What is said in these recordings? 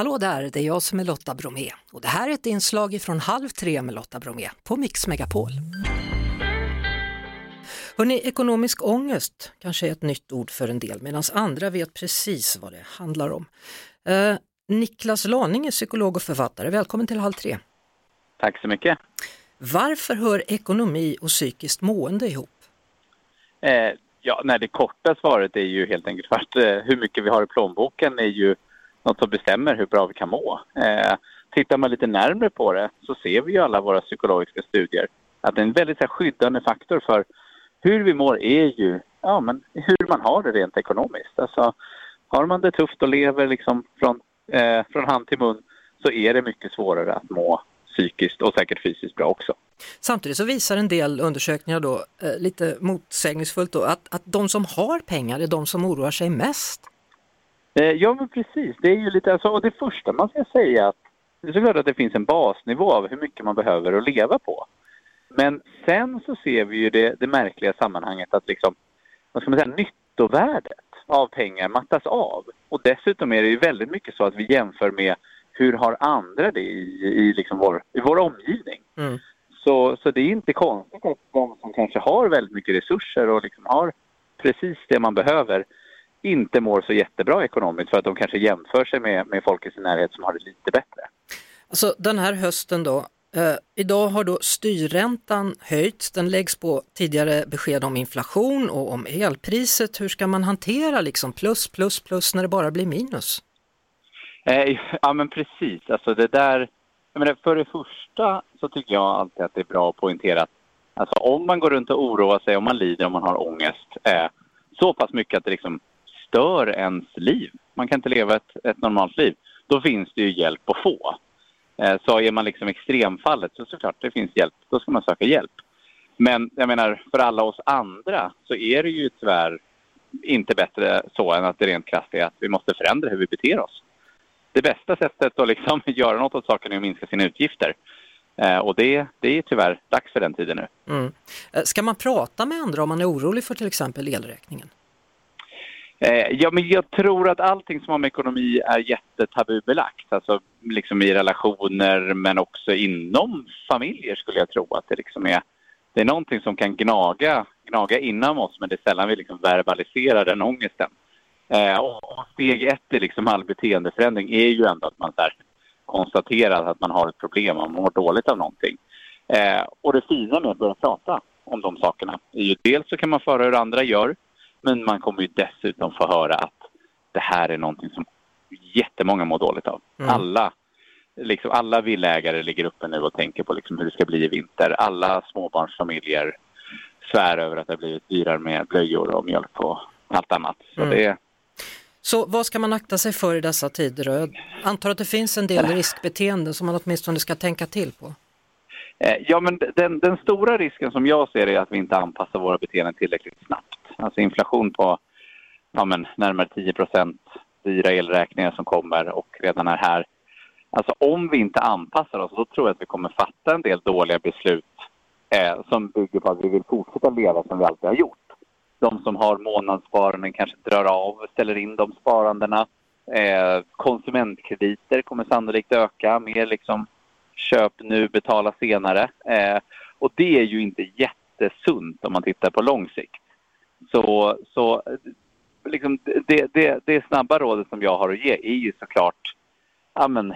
Hallå där, det är jag som är Lotta Bromé och det här är ett inslag från Halv tre med Lotta Bromé på Mix Megapol. Hörrni, ekonomisk ångest kanske är ett nytt ord för en del medan andra vet precis vad det handlar om. Eh, Niklas Laning är psykolog och författare, välkommen till Halv tre. Tack så mycket. Varför hör ekonomi och psykiskt mående ihop? Eh, ja, nej, det korta svaret är ju helt enkelt för att eh, hur mycket vi har i plånboken är ju något som bestämmer hur bra vi kan må. Eh, tittar man lite närmre på det så ser vi ju alla våra psykologiska studier att en väldigt så här, skyddande faktor för hur vi mår är ju ja, men hur man har det rent ekonomiskt. Alltså, har man det tufft och lever liksom från, eh, från hand till mun så är det mycket svårare att må psykiskt och säkert fysiskt bra också. Samtidigt så visar en del undersökningar då, eh, lite motsägelsefullt då, att, att de som har pengar är de som oroar sig mest. Eh, ja, men precis. Det är ju lite, alltså, och det första man ska säga att det är såklart att det finns en basnivå av hur mycket man behöver att leva på. Men sen så ser vi ju det, det märkliga sammanhanget att liksom, vad ska man säga, nyttovärdet av pengar mattas av. Och dessutom är det ju väldigt mycket så att vi jämför med hur har andra det i, i, liksom vår, i vår omgivning. Mm. Så, så det är inte konstigt att de som kanske har väldigt mycket resurser och liksom har precis det man behöver inte mår så jättebra ekonomiskt för att de kanske jämför sig med, med folk i sin närhet som har det lite bättre. Alltså den här hösten då, eh, idag har då styrräntan höjts, den läggs på tidigare besked om inflation och om elpriset. Hur ska man hantera liksom plus, plus, plus när det bara blir minus? Eh, ja men precis, alltså det där, jag menar, för det första så tycker jag alltid att det är bra att poängtera att alltså, om man går runt och oroar sig, om man lider, om man har ångest, eh, så pass mycket att det liksom stör ens liv, man kan inte leva ett, ett normalt liv, då finns det ju hjälp att få. Eh, så är man liksom extremfallet så såklart det finns hjälp, då ska man söka hjälp. Men jag menar, för alla oss andra så är det ju tyvärr inte bättre så än att det rent krasst är att vi måste förändra hur vi beter oss det bästa sättet att liksom göra något åt saken är att minska sina utgifter. Eh, och det, det är tyvärr dags för den tiden nu. Mm. Eh, ska man prata med andra om man är orolig för till exempel elräkningen? Eh, ja, men jag tror att allting som har med ekonomi är jättetabubelagt. Alltså liksom i relationer men också inom familjer skulle jag tro att det liksom är. Det är någonting som kan gnaga, gnaga inom oss men det är sällan vi liksom verbaliserar den ångesten. Eh, och steg ett i liksom all beteendeförändring är ju ändå att man så här, konstaterar att man har ett problem, man mår dåligt av någonting. Eh, och det fina med att börja prata om de sakerna är ju dels så kan man föra hur andra gör, men man kommer ju dessutom få höra att det här är någonting som jättemånga mår dåligt av. Mm. Alla, liksom, alla villägare ligger uppe nu och tänker på liksom hur det ska bli i vinter. Alla småbarnsfamiljer svär över att det har blivit dyrare med blöjor och mjölk och allt annat. Så mm. det, så vad ska man akta sig för i dessa tider? Jag antar att det finns en del riskbeteenden som man åtminstone ska tänka till på. Eh, ja, men den, den, stora risken som jag ser är att vi inte anpassar våra beteenden tillräckligt snabbt. Alltså inflation på ja, men närmare 10 procent, dyra elräkningar som kommer och redan är här. Alltså om vi inte anpassar oss, då tror jag att vi kommer fatta en del dåliga beslut eh, som bygger på att vi vill fortsätta leva som vi alltid har gjort de som har månadssparanden kanske drar av, ställer in de sparandena. Eh, konsumentkrediter kommer sannolikt öka, mer liksom köp nu, betala senare. Eh, och det är ju inte jättesunt om man tittar på lång sikt. Så, så liksom det, det, det snabba rådet som jag har att ge är ju såklart ja, men,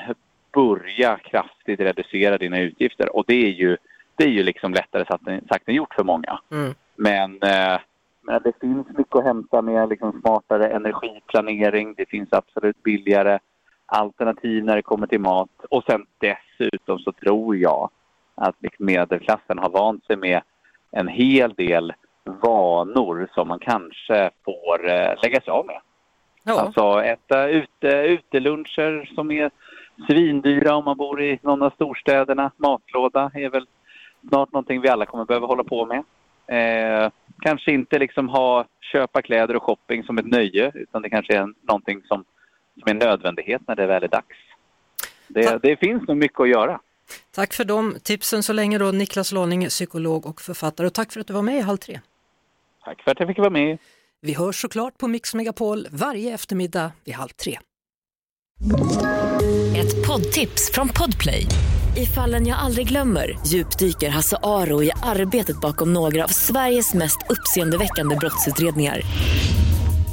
börja kraftigt reducera dina utgifter. Och det är ju, det är ju liksom lättare sagt än gjort för många. Mm. Men eh, men det finns mycket att hämta med liksom smartare energiplanering. Det finns absolut billigare alternativ när det kommer till mat. Och sen dessutom så tror jag att liksom medelklassen har vant sig med en hel del vanor som man kanske får eh, lägga sig av med. Ja. Alltså äta ute, uteluncher som är svindyra om man bor i någon av storstäderna. Matlåda är väl snart någonting vi alla kommer behöva hålla på med. Eh, kanske inte liksom ha köpa kläder och shopping som ett nöje utan det kanske är någonting som, som är nödvändighet när det väl är dags. Det, det finns nog mycket att göra. Tack för de tipsen så länge då Niklas Laning, psykolog och författare och tack för att du var med i Halv tre. Tack för att jag fick vara med. Vi hörs såklart på Mix Megapol varje eftermiddag vid halv tre. Ett poddtips från Podplay. I fallen jag aldrig glömmer djupdyker Hasse Aro i arbetet bakom några av Sveriges mest uppseendeväckande brottsutredningar.